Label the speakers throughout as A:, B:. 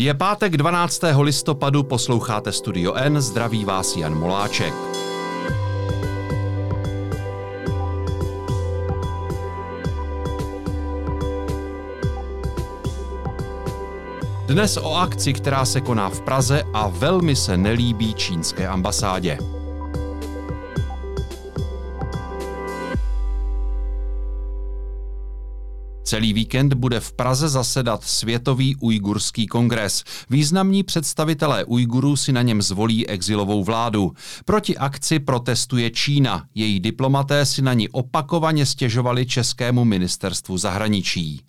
A: Je pátek 12. listopadu, posloucháte Studio N, zdraví vás Jan Moláček. Dnes o akci, která se koná v Praze a velmi se nelíbí čínské ambasádě. Celý víkend bude v Praze zasedat Světový ujgurský kongres. Významní představitelé Ujgurů si na něm zvolí exilovou vládu. Proti akci protestuje Čína. Její diplomaté si na ní opakovaně stěžovali Českému ministerstvu zahraničí.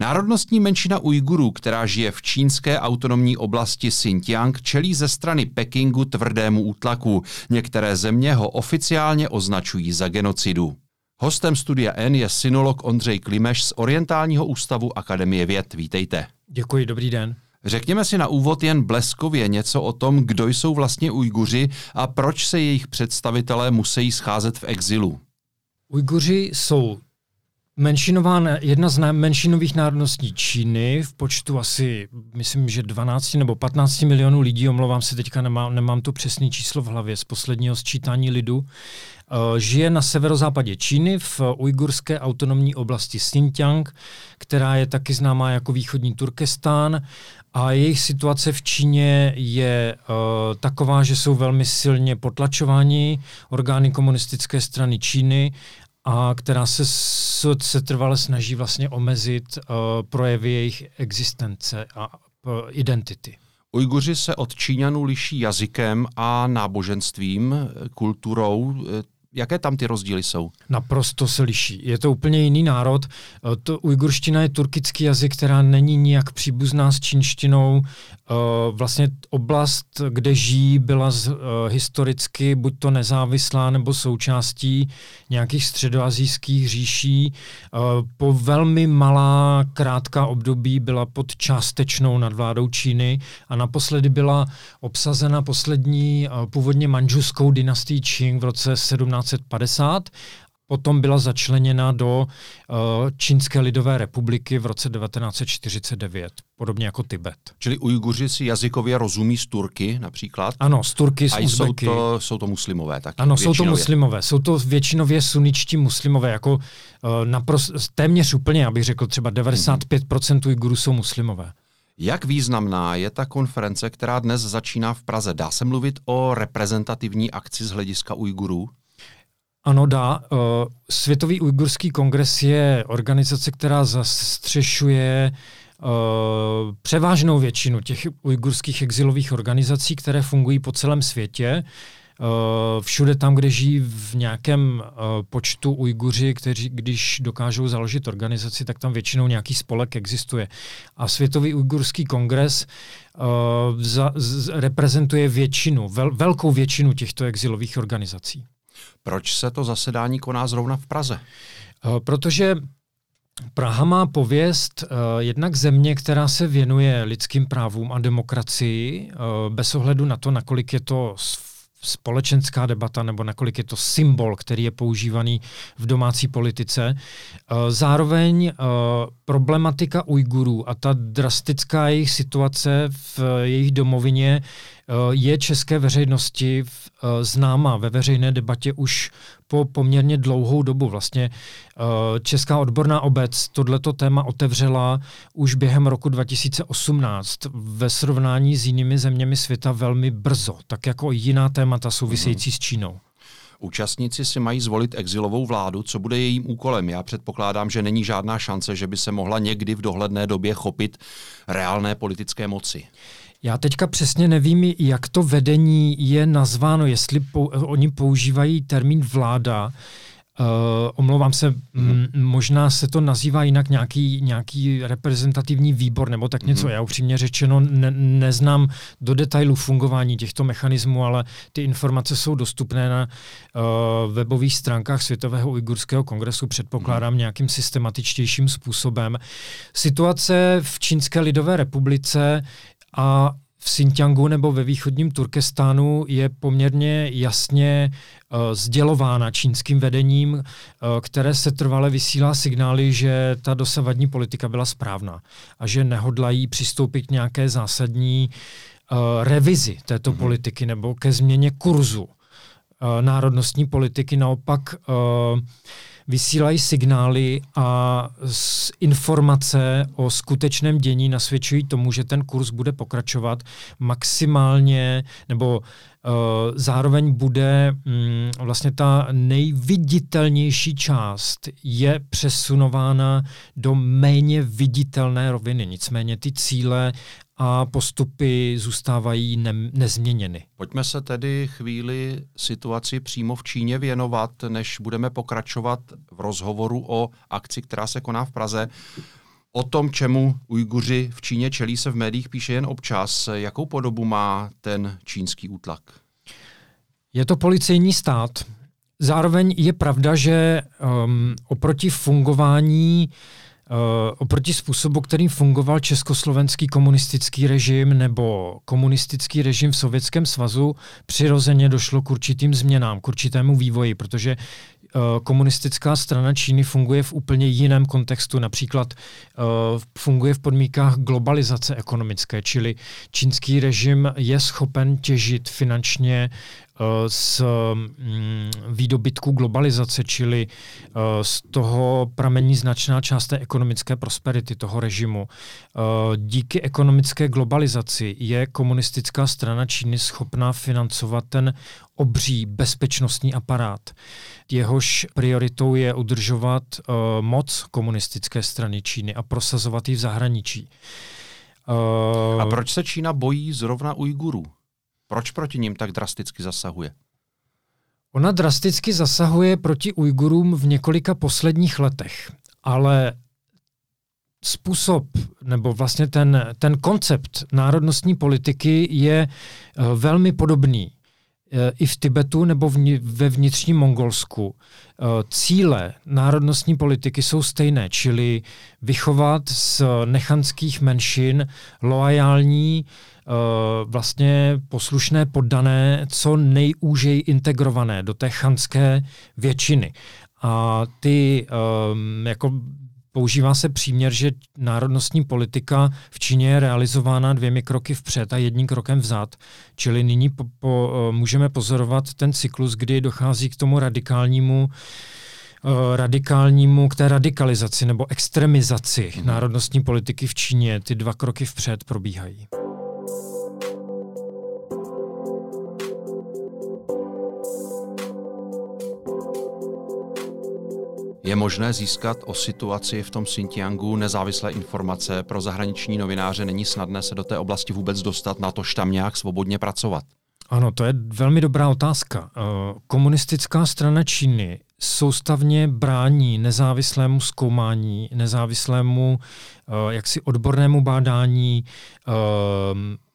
A: Národnostní menšina Ujgurů, která žije v čínské autonomní oblasti Xinjiang, čelí ze strany Pekingu tvrdému útlaku. Některé země ho oficiálně označují za genocidu. Hostem Studia N je synolog Ondřej Klimeš z Orientálního ústavu Akademie věd. Vítejte.
B: Děkuji, dobrý den.
A: Řekněme si na úvod jen bleskově něco o tom, kdo jsou vlastně Ujguři a proč se jejich představitelé musí scházet v exilu.
B: Ujguři jsou menšinová, jedna z menšinových národností Číny v počtu asi, myslím, že 12 nebo 15 milionů lidí, omlouvám se teďka, nemám, nemám to přesné číslo v hlavě z posledního sčítání lidu. Eh, žije na severozápadě Číny v ujgurské autonomní oblasti Xinjiang, která je taky známá jako východní Turkestán a jejich situace v Číně je uh, taková, že jsou velmi silně potlačováni orgány komunistické strany Číny a která se, se trvale snaží vlastně omezit uh, projevy jejich existence a uh, identity.
A: Ujguři se od Číňanů liší jazykem a náboženstvím, kulturou. Jaké tam ty rozdíly jsou?
B: Naprosto se liší. Je to úplně jiný národ. E, to ujgurština je turkický jazyk, která není nijak příbuzná s čínštinou. E, vlastně oblast, kde žijí, byla z, e, historicky buď to nezávislá nebo součástí nějakých středoazijských říší. Po velmi malá, krátká období byla pod částečnou nadvládou Číny a naposledy byla obsazena poslední původně manžuskou dynastií Qing v roce 17 1950, potom byla začleněna do uh, Čínské lidové republiky v roce 1949, podobně jako Tibet.
A: Čili Ujguři si jazykově rozumí z Turky například?
B: Ano, z Turky, z
A: jsou to, jsou to muslimové taky?
B: Ano, většinově. jsou to muslimové. Jsou to většinově suničtí muslimové, jako uh, naprosto, téměř úplně, abych řekl, třeba 95% Ujgurů jsou muslimové.
A: Jak významná je ta konference, která dnes začíná v Praze? Dá se mluvit o reprezentativní akci z hlediska Ujgurů?
B: Ano, dá. Eh, Světový ujgurský kongres je organizace, která zastřešuje uh, převážnou většinu těch ujgurských exilových organizací, které fungují po celém světě. Uh, všude tam, kde žijí v nějakém počtu Ujguři, kteří, když dokážou založit organizaci, tak tam většinou nějaký spolek existuje. A Světový ujgurský kongres reprezentuje většinu, vel, velkou většinu těchto exilových organizací.
A: Proč se to zasedání koná zrovna v Praze?
B: Eh, protože Praha má pověst uh, jednak země, která se věnuje lidským právům a demokracii, uh, bez ohledu na to, nakolik je to společenská debata nebo nakolik je to symbol, který je používaný v domácí politice. Zároveň problematika Ujgurů a ta drastická jejich situace v jejich domovině Eh, je české veřejnosti eh, známá ve veřejné debatě už po poměrně dlouhou dobu. Vlastně eh, Česká odborná obec tohleto téma otevřela už během roku 2018 ve srovnání s jinými zeměmi světa velmi brzo, tak jako jiná témata související s Čínou.
A: Účastníci si mají zvolit exilovou vládu, co bude jejím úkolem. Já předpokládám, že není žádná šance, že by se mohla někdy v dohledné době chopit reálné politické moci.
B: Já teďka přesně nevím, jak to vedení je nazváno, jestli pou, oni používají termín vláda. Uh, omlouvám se, mm-hmm. m, možná se to nazývá jinak nějaký, nějaký reprezentativní výbor nebo tak něco. Mm-hmm. Já upřímně řečeno ne, neznám do detailu fungování těchto mechanismů, ale ty informace jsou dostupné na uh, webových stránkách Světového ujgurského kongresu, předpokládám mm-hmm. nějakým systematičtějším způsobem. Situace v Čínské lidové republice a v Xinjiangu nebo ve východním Turkestánu je poměrně jasně uh, sdělována čínským vedením, uh, které se trvale vysílá signály, že ta dosavadní politika byla správná a že nehodlají přistoupit k nějaké zásadní uh, revizi této mm-hmm. politiky nebo ke změně kurzu uh, národnostní politiky. Naopak uh, vysílají signály a informace o skutečném dění nasvědčují tomu, že ten kurz bude pokračovat maximálně nebo uh, zároveň bude um, vlastně ta nejviditelnější část je přesunována do méně viditelné roviny. Nicméně ty cíle a postupy zůstávají ne- nezměněny.
A: Pojďme se tedy chvíli situaci přímo v Číně věnovat, než budeme pokračovat v rozhovoru o akci, která se koná v Praze. O tom, čemu Ujguři v Číně čelí, se v médiích píše jen občas. Jakou podobu má ten čínský útlak?
B: Je to policejní stát. Zároveň je pravda, že um, oproti fungování uh, oproti způsobu, kterým fungoval československý komunistický režim nebo komunistický režim v Sovětském svazu, přirozeně došlo k určitým změnám, k určitému vývoji, protože uh, komunistická strana Číny funguje v úplně jiném kontextu, například uh, funguje v podmínkách globalizace ekonomické, čili čínský režim je schopen těžit finančně Eh, z mm, výdobytku globalizace, čili eh, z toho pramení značná část té ekonomické prosperity toho režimu. Eh, díky ekonomické globalizaci je komunistická strana Číny schopná financovat ten obří bezpečnostní aparát. Jehož prioritou je udržovat moc komunistické strany Číny a prosazovat ji v zahraničí.
A: A proč se Čína bojí zrovna Ujgurů? Proč proti ním tak drasticky zasahuje?
B: Ona drasticky zasahuje proti Ujgurům v několika posledních letech, ale způsob nebo vlastně ten, ten koncept národnostní politiky je uh, velmi podobný uh, i v Tibetu nebo v, ve vnitřním Mongolsku. Uh, cíle národnostní politiky jsou stejné, čili vychovat z nechanských menšin loajální Eh, vlastně poslušné poddané, co nejúžej integrované do té chanské většiny. A ty um, jako Používá se příměr, že národnostní politika v Číně je realizována dvěmi kroky vpřed a jedním krokem vzad. Čili nyní po, po, eh, můžeme pozorovat ten cyklus, kdy dochází k tomu radikálnímu radikálnímu, k té radikalizaci nebo extremizaci mm. národnostní politiky v Číně. Ty dva kroky vpřed probíhají.
A: Je možné získat o situaci v tom Xinjiangu nezávislé informace. Pro zahraniční novináře není snadné se do té oblasti vůbec dostat, na tož tam nějak svobodně pracovat.
B: Ano, to je velmi dobrá otázka. Eh, komunistická strana Číny soustavně brání nezávislému zkoumání, nezávislému eh, jaksi odbornému bádání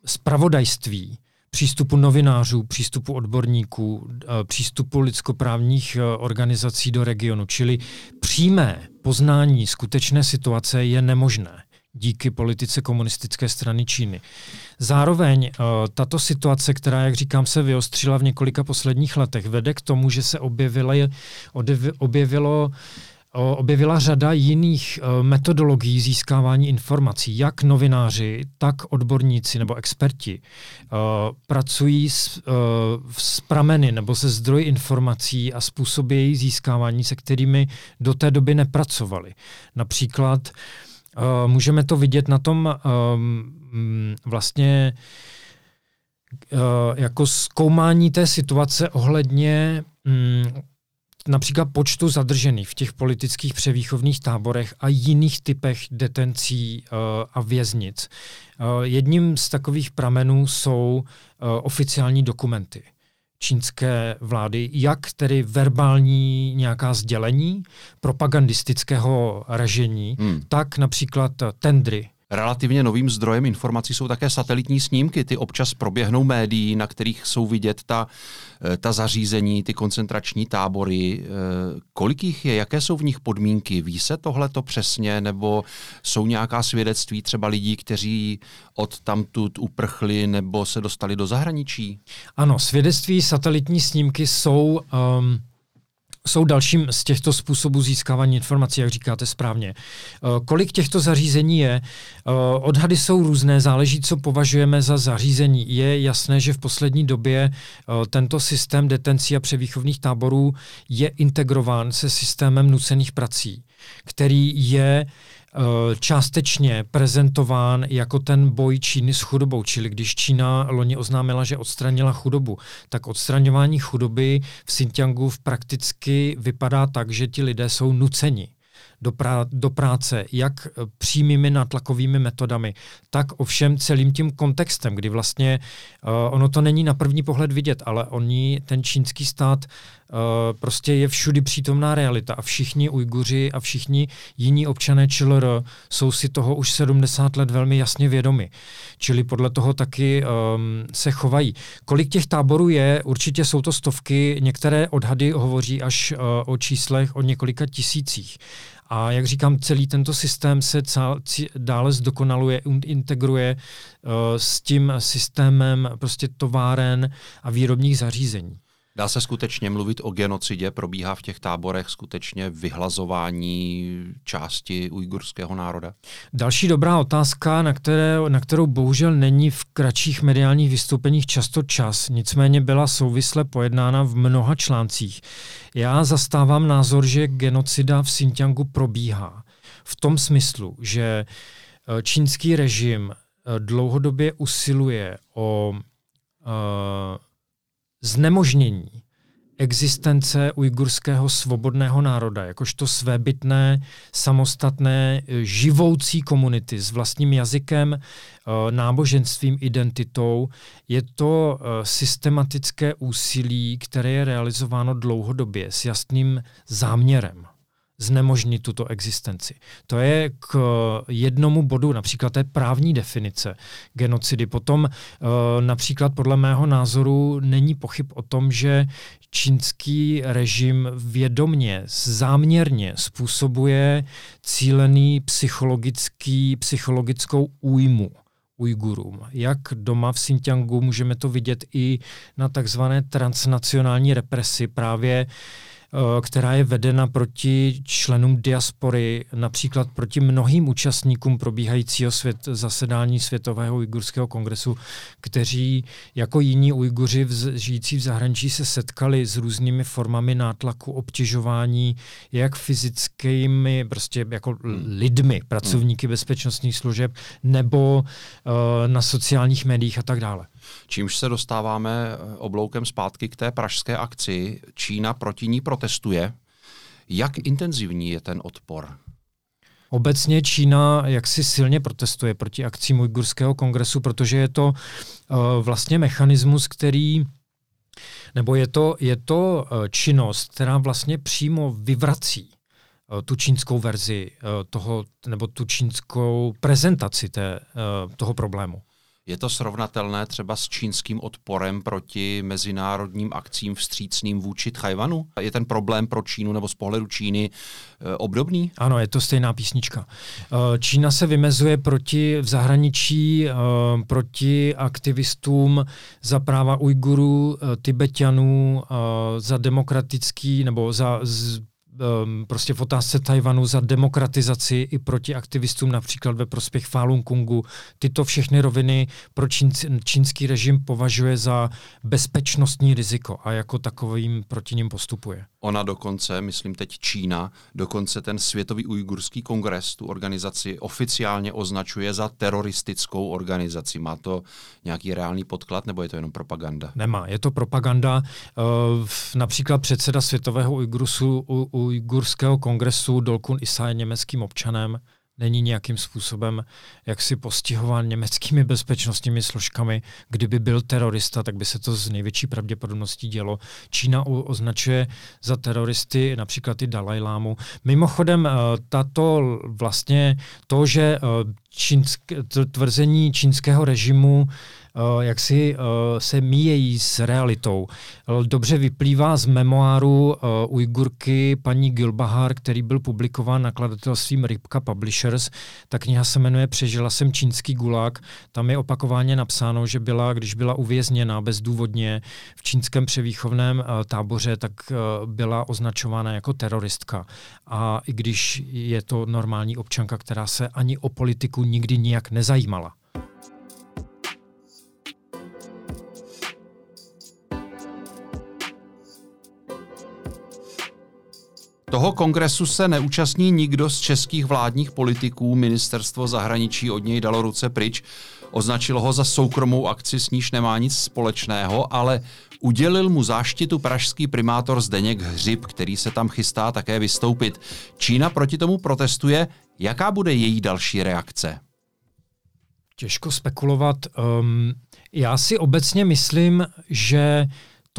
B: spravodajství eh, přístupu novinářů, přístupu odborníků, eh, přístupu lidskoprávních eh, organizací do regionu. Čili přímé poznání skutečné situace je nemožné díky politice komunistické strany Číny. Zároveň uh, tato situace, která, jak říkám, se vyostřila v několika posledních letech, vede k tomu, že se objevilo, objevilo objevila řada jiných e, metodologií získávání informací. Jak novináři, tak odborníci nebo experti e, pracují s, e, s prameny nebo se zdroji informací a způsoby jejich získávání, se kterými do té doby nepracovali. Například můžeme to vidět na tom vlastně jako zkoumání té situace ohledně například počtu zadržených v těch politických převýchovných táborech a jiných typech detencí uh, a věznic. Uh, jedním z takových pramenů jsou uh, oficiální dokumenty čínské vlády, jak tedy verbální nějaká sdělení propagandistického ražení, hmm. tak například tendry
A: Relativně novým zdrojem informací jsou také satelitní snímky. Ty občas proběhnou médií, na kterých jsou vidět ta, eh, ta zařízení, ty koncentrační tábory. Eh, kolik jich je, jaké jsou v nich podmínky? Ví se tohle to přesně, nebo jsou nějaká svědectví třeba lidí, kteří od tamtud uprchli nebo se dostali do zahraničí?
B: Ano, svědectví satelitní snímky jsou um, jsou dalším z těchto způsobů získávání informací, jak říkáte správně. Eh, kolik těchto zařízení je? Eh, odhady jsou různé, záleží, co považujeme za zařízení. Je jasné, že v poslední době eh, tento systém detencí a převýchovných táborů je integrován se systémem nucených prací, který je Eh, částečně prezentován jako ten boj Číny s chudobou. Čili když Čína loni oznámila, že odstranila chudobu, tak odstraňování chudoby v Xinjiangu prakticky vypadá tak, že ti lidé jsou nuceni do, prá- do práce, jak přímými nátlakovými metodami, tak ovšem celým tím kontextem, kdy vlastně uh, ono to není na první pohled vidět, ale oni, ten čínský stát, prostě je všudy přítomná realita a všichni Ujguři a všichni jiní občané ČLR jsou si toho už 70 let velmi jasně vědomi. Čili podle toho taky um, se chovají. Kolik těch táborů je? Určitě jsou to stovky, některé odhady hovoří až uh, o číslech o několika tisících. A jak říkám, celý tento systém se cál, dále zdokonaluje, integruje uh, s tím systémem prostě továren a výrobních zařízení.
A: Dá se skutečně mluvit o genocidě? Probíhá v těch táborech skutečně vyhlazování části ujgurského národa?
B: Další dobrá otázka, na, které, na kterou bohužel není v kratších mediálních vystoupeních často čas, nicméně byla souvisle pojednána v mnoha článcích. Já zastávám názor, že genocida v Xinjiangu probíhá. V tom smyslu, že eh, čínský režim eh, dlouhodobě usiluje o uh, znemožnění existence ujgurského svobodného národa, jakožto svébytné, samostatné, živoucí komunity s vlastním jazykem, eh, náboženstvím, identitou. Je to eh, systematické úsilí, které je realizováno dlouhodobě s jasným záměrem znemožnit tuto existenci. To je k jednomu bodu, například té právní definice genocidy. Potom e, například podle mého názoru není pochyb o tom, že čínský režim vědomně, záměrně způsobuje cílený psychologický, psychologickou újmu Ujgurům. Jak doma v Xinjiangu můžeme to vidět i na takzvané transnacionální represi právě uh, Eh, která je vedena proti členům diaspory, například proti mnohým účastníkům probíhajícího svět, zasedání Světového ujgurského kongresu, kteří jako jiní Ujguři v, žijící v zahraničí se setkali s různými formami nátlaku, obtěžování, jak fyzickými, prostě jako hmm. lidmi, pracovníky hmm. bezpečnostních služeb, nebo uh, na sociálních médiích a tak dále.
A: Čímž se dostáváme eh, obloukem zpátky k té pražské akci. Čína proti ní protestuje. Jak intenzivní je ten odpor?
B: Obecně Čína jaksi silně protestuje proti akcím Ujgurského kongresu, protože je to uh, vlastně mechanismus, který nebo je to, je to uh, činnost, která vlastně přímo vyvrací tu čínskou verzi toho, nebo tu čínskou prezentaci té, toho problému.
A: Je to srovnatelné třeba s čínským odporem proti mezinárodním akcím vstřícným vůči Tchajvanu? Je ten problém pro Čínu nebo z pohledu Číny e, obdobný?
B: Ano, je to stejná písnička. E, Čína se vymezuje proti v zahraničí e, proti aktivistům za práva Ujgurů, Tibetanů, za demokratický nebo za um, prostě v otázce Tajvanu za demokratizaci i proti aktivistům například ve prospěch Falun Gongu. Tyto všechny roviny pro čín, čínský režim považuje za bezpečnostní riziko a jako takovým proti ním postupuje.
A: Ona dokonce, myslím teď Čína, dokonce ten Světový ujgurský kongres, tu organizaci oficiálně označuje za teroristickou organizaci. Má to nějaký reálný podklad nebo je to jenom propaganda?
B: Nemá, je to propaganda. Uh, například předseda Světového ujgursu, u, ujgurského kongresu Dolkun Isa je německým občanem, není nějakým způsobem jaksi postihován německými bezpečnostními složkami. Kdyby byl terorista, tak by se to z největší pravděpodobností dělo. Čína označuje za teroristy například i Dalaj Lámu. Mimochodem, eh, tato vlastně to, že eh, čínsk, tvrzení čínského režimu jak si uh, se míjejí s realitou. Dobře vyplývá z memoáru Ujgurky paní Gilbahar, který byl publikován nakladatelstvím Rybka Publishers. Ta kniha se jmenuje Přežila jsem čínský gulag. Tam je opakovaně napsáno, že byla, když byla uvězněna bezdůvodně v čínském převýchovném táboře, tak byla označována jako teroristka. A i když je to normální občanka, která se ani o politiku nikdy nijak nezajímala.
A: Toho kongresu se neúčastní nikdo z českých vládních politiků, ministerstvo zahraničí od něj dalo ruce pryč, označilo ho za soukromou akci, s níž nemá nic společného, ale udělil mu záštitu pražský primátor Zdeněk Hřib, který se tam chystá také vystoupit. Čína proti tomu protestuje. Jaká bude její další reakce?
B: Těžko spekulovat. Um, já si obecně myslím, že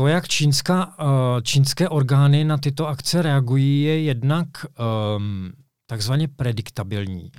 B: to, jak čínská, uh, čínské orgány na tyto akce reagují, je jednak um, takzvaně prediktabilní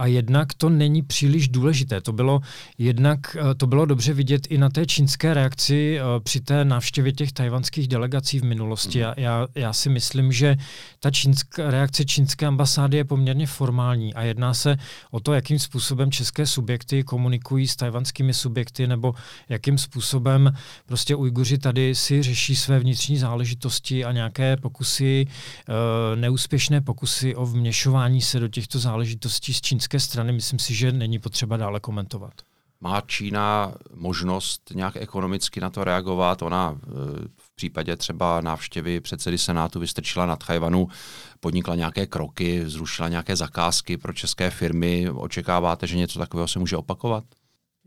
B: a jednak to není příliš důležité. To bylo jednak eh, to bylo dobře vidět i na té čínské reakci eh, při té návštěvě těch tajvanských delegací v minulosti. Mm. Já, já si myslím, že ta čínská, reakce čínské ambasády je poměrně formální a jedná se o to, jakým způsobem české subjekty komunikují s tajvanskými subjekty nebo jakým způsobem prostě Ujguři tady si řeší své vnitřní záležitosti a nějaké pokusy, eh, neúspěšné pokusy o vměšování se do těchto záležitostí s čínské čínské strany myslím si, že není potřeba dále komentovat.
A: Má Čína možnost nějak ekonomicky na to reagovat? Ona e, v případě třeba návštěvy předsedy Senátu vystrčila nad Chajvanu, podnikla nějaké kroky, zrušila nějaké zakázky pro české firmy. Očekáváte, že něco takového se může opakovat?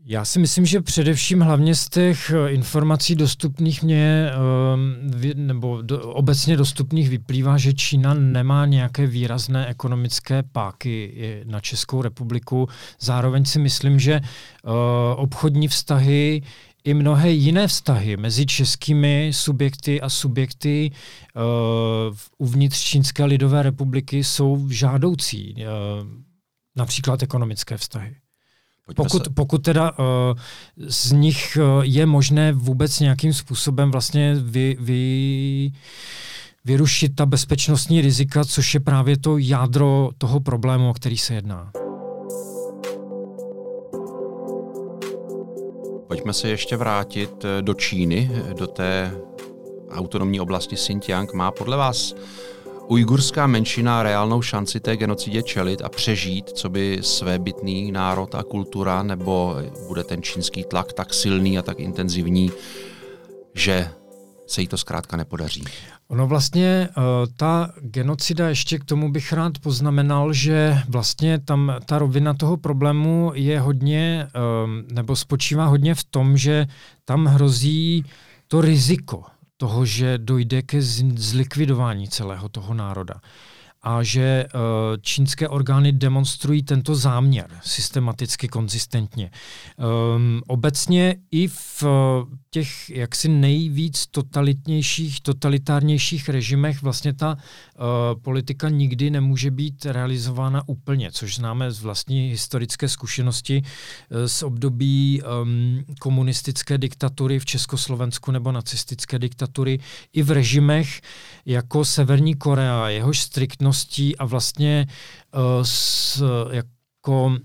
B: Já si myslím, že především hlavně z těch eh, informací dostupných mě, ehm, nebo do, obecně dostupných vyplývá, že Čína nemá nějaké výrazné ekonomické páky na Českou republiku. Zároveň si myslím, že eh, obchodní vztahy i mnohé jiné vztahy mezi českými subjekty a subjekty uh, uvnitř Čínské lidové republiky jsou žádoucí, například ekonomické vztahy pokud, pokud teda uh, z nich uh, je možné vůbec nějakým způsobem vlastně vy, vy, vyrušit ta bezpečnostní rizika, což je právě to jádro toho problému, o který se jedná.
A: Pojďme se ještě vrátit eh, do Číny, do té autonomní oblasti Xinjiang. Má podle vás ujgurská menšina reálnou šanci té genocidě čelit a přežít, co by svébytný národ a kultura, nebo bude ten čínský tlak tak silný a tak intenzivní, že se jí to zkrátka nepodaří.
B: Ono vlastně, uh, ta genocida, ještě k tomu bych rád poznamenal, že vlastně tam ta rovina toho problému je hodně, uh, nebo spočívá hodně v tom, že tam hrozí to riziko toho, že dojde ke zlikvidování celého toho národa a že eh, čínské orgány demonstrují tento záměr systematicky, konzistentně. Um, obecně i v eh, těch jaksi nejvíc totalitnějších, totalitárnějších režimech vlastně ta uh, politika nikdy nemůže být realizována úplně, což známe z vlastní historické zkušenosti uh, z období um, komunistické diktatury v Československu nebo nacistické diktatury i v režimech jako Severní Korea, jehož striktností a vlastně uh, s, jako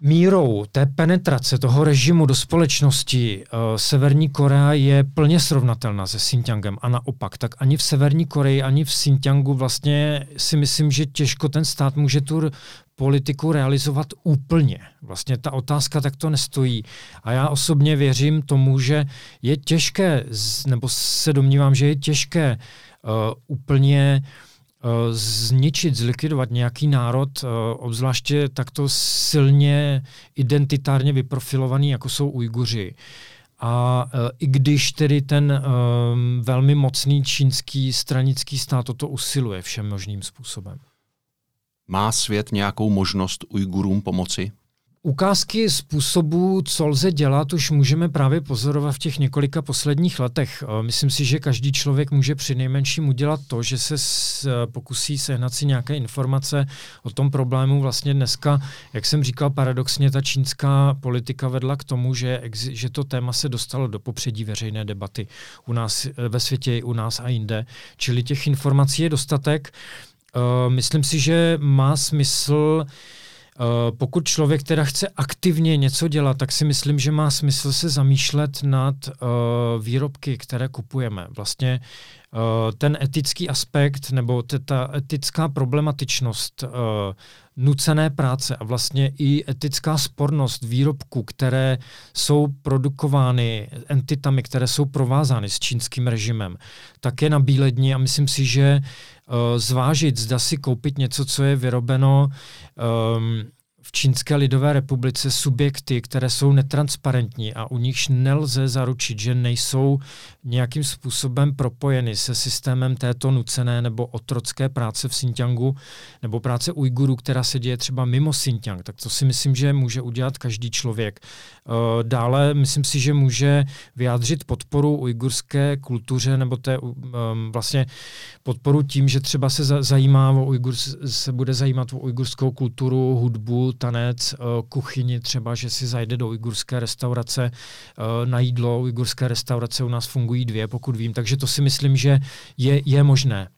B: mírou té penetrace toho režimu do společnosti uh, Severní Korea je plně srovnatelná se Xinjiangem a naopak, tak ani v Severní Koreji, ani v Xinjiangu vlastně si myslím, že těžko ten stát může tu politiku realizovat úplně. Vlastně ta otázka takto nestojí. A já osobně věřím tomu, že je těžké, nebo se domnívám, že je těžké uh, úplně uh, zničit, zlikvidovat nějaký národ, eh, obzvláště takto silně identitárně vyprofilovaný, jako jsou Ujguři. A uh, i když tedy ten um, velmi mocný čínský stranický stát toto usiluje všem možným způsobem.
A: Má svět nějakou možnost Ujgurům pomoci?
B: Ukázky způsobů, co lze dělat, už můžeme právě pozorovat v těch několika posledních letech. Myslím si, že každý člověk může při nejmenším udělat to, že se pokusí sehnat si nějaké informace o tom problému. Vlastně dneska, jak jsem říkal, paradoxně ta čínská politika vedla k tomu, že, že to téma se dostalo do popředí veřejné debaty u nás ve světě, i u nás a jinde. Čili těch informací je dostatek. Myslím si, že má smysl Eh, pokud člověk teda chce aktivně něco dělat, tak si myslím, že má smysl se zamýšlet nad uh, výrobky, které kupujeme. Vlastně uh, ten etický aspekt nebo ta etická problematičnost nucené práce a vlastně i etická spornost výrobků, které jsou produkovány entitami, které jsou provázány s čínským režimem, tak je na bílední a myslím si, že zvážit, zda si koupit něco, co je vyrobeno um, v Čínské lidové republice subjekty, které jsou netransparentní a u nichž nelze zaručit, že nejsou nějakým způsobem propojeny se systémem této nucené nebo otrocké práce v Xinjiangu nebo práce Ujgurů, která se děje třeba mimo Xinjiang. Tak to si myslím, že může udělat každý člověk. Eh, dále myslím si, že může vyjádřit podporu ujgurské kultuře nebo té vlastně podporu tím, že třeba se zajímá o Ujgur, se bude zajímat o ujgurskou kulturu, hudbu, tanec, uh, kuchyni třeba, že si zajde do ujgurské restaurace uh, na jídlo. Ujgurské restaurace u nás fungují dvě, pokud vím, takže to si myslím, že je, je možné.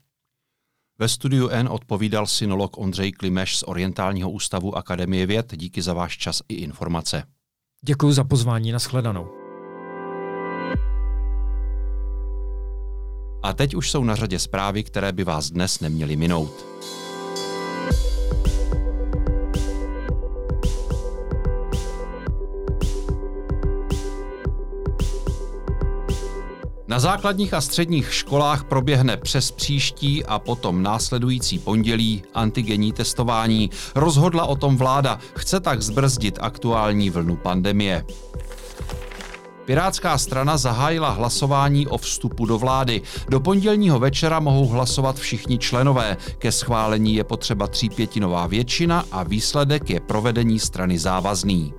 A: Ve studiu N odpovídal synolog Ondřej Klimeš z Orientálního ústavu Akademie věd. Díky za váš čas i informace.
B: Děkuji za pozvání, nashledanou.
A: A teď už jsou na řadě zprávy, které by vás dnes neměly minout. Základních a středních školách proběhne přes příští a potom následující pondělí antigenní testování. Rozhodla o tom vláda, chce tak zbrzdit aktuální vlnu pandemie. Pirátská strana zahájila hlasování o vstupu do vlády. Do pondělního večera mohou hlasovat všichni členové. Ke schválení je potřeba třípětinová většina a výsledek je provedení strany závazný.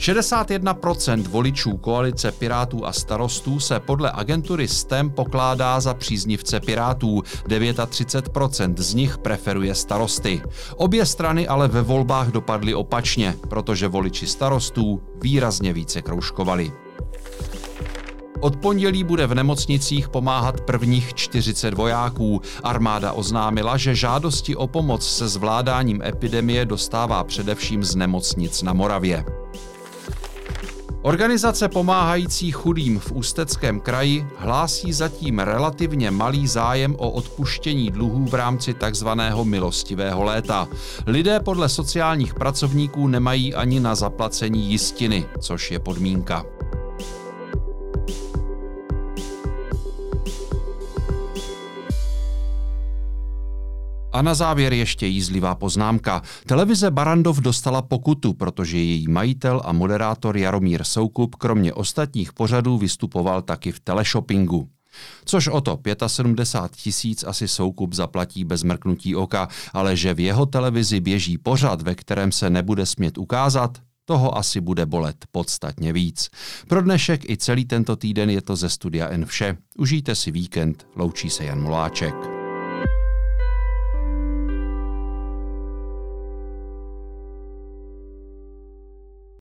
A: 61% voličů koalice Pirátů a starostů se podle agentury STEM pokládá za příznivce Pirátů, 39% z nich preferuje starosty. Obě strany ale ve volbách dopadly opačně, protože voliči starostů výrazně více kroužkovali. Od pondělí bude v nemocnicích pomáhat prvních 40 vojáků. Armáda oznámila, že žádosti o pomoc se zvládáním epidemie dostává především z nemocnic na Moravě. Organizace pomáhající chudým v Ústeckém kraji hlásí zatím relativně malý zájem o odpuštění dluhů v rámci takzvaného milostivého léta. Lidé podle sociálních pracovníků nemají ani na zaplacení jistiny, což je podmínka. A na závěr ještě jízlivá poznámka. Televize Barandov dostala pokutu, protože její majitel a moderátor Jaromír Soukup kromě ostatních pořadů vystupoval taky v teleshoppingu. Což o to 75 tisíc asi Soukup zaplatí bez mrknutí oka, ale že v jeho televizi běží pořad, ve kterém se nebude smět ukázat, toho asi bude bolet podstatně víc. Pro dnešek i celý tento týden je to ze studia N vše. Užijte si víkend, loučí se Jan Moláček.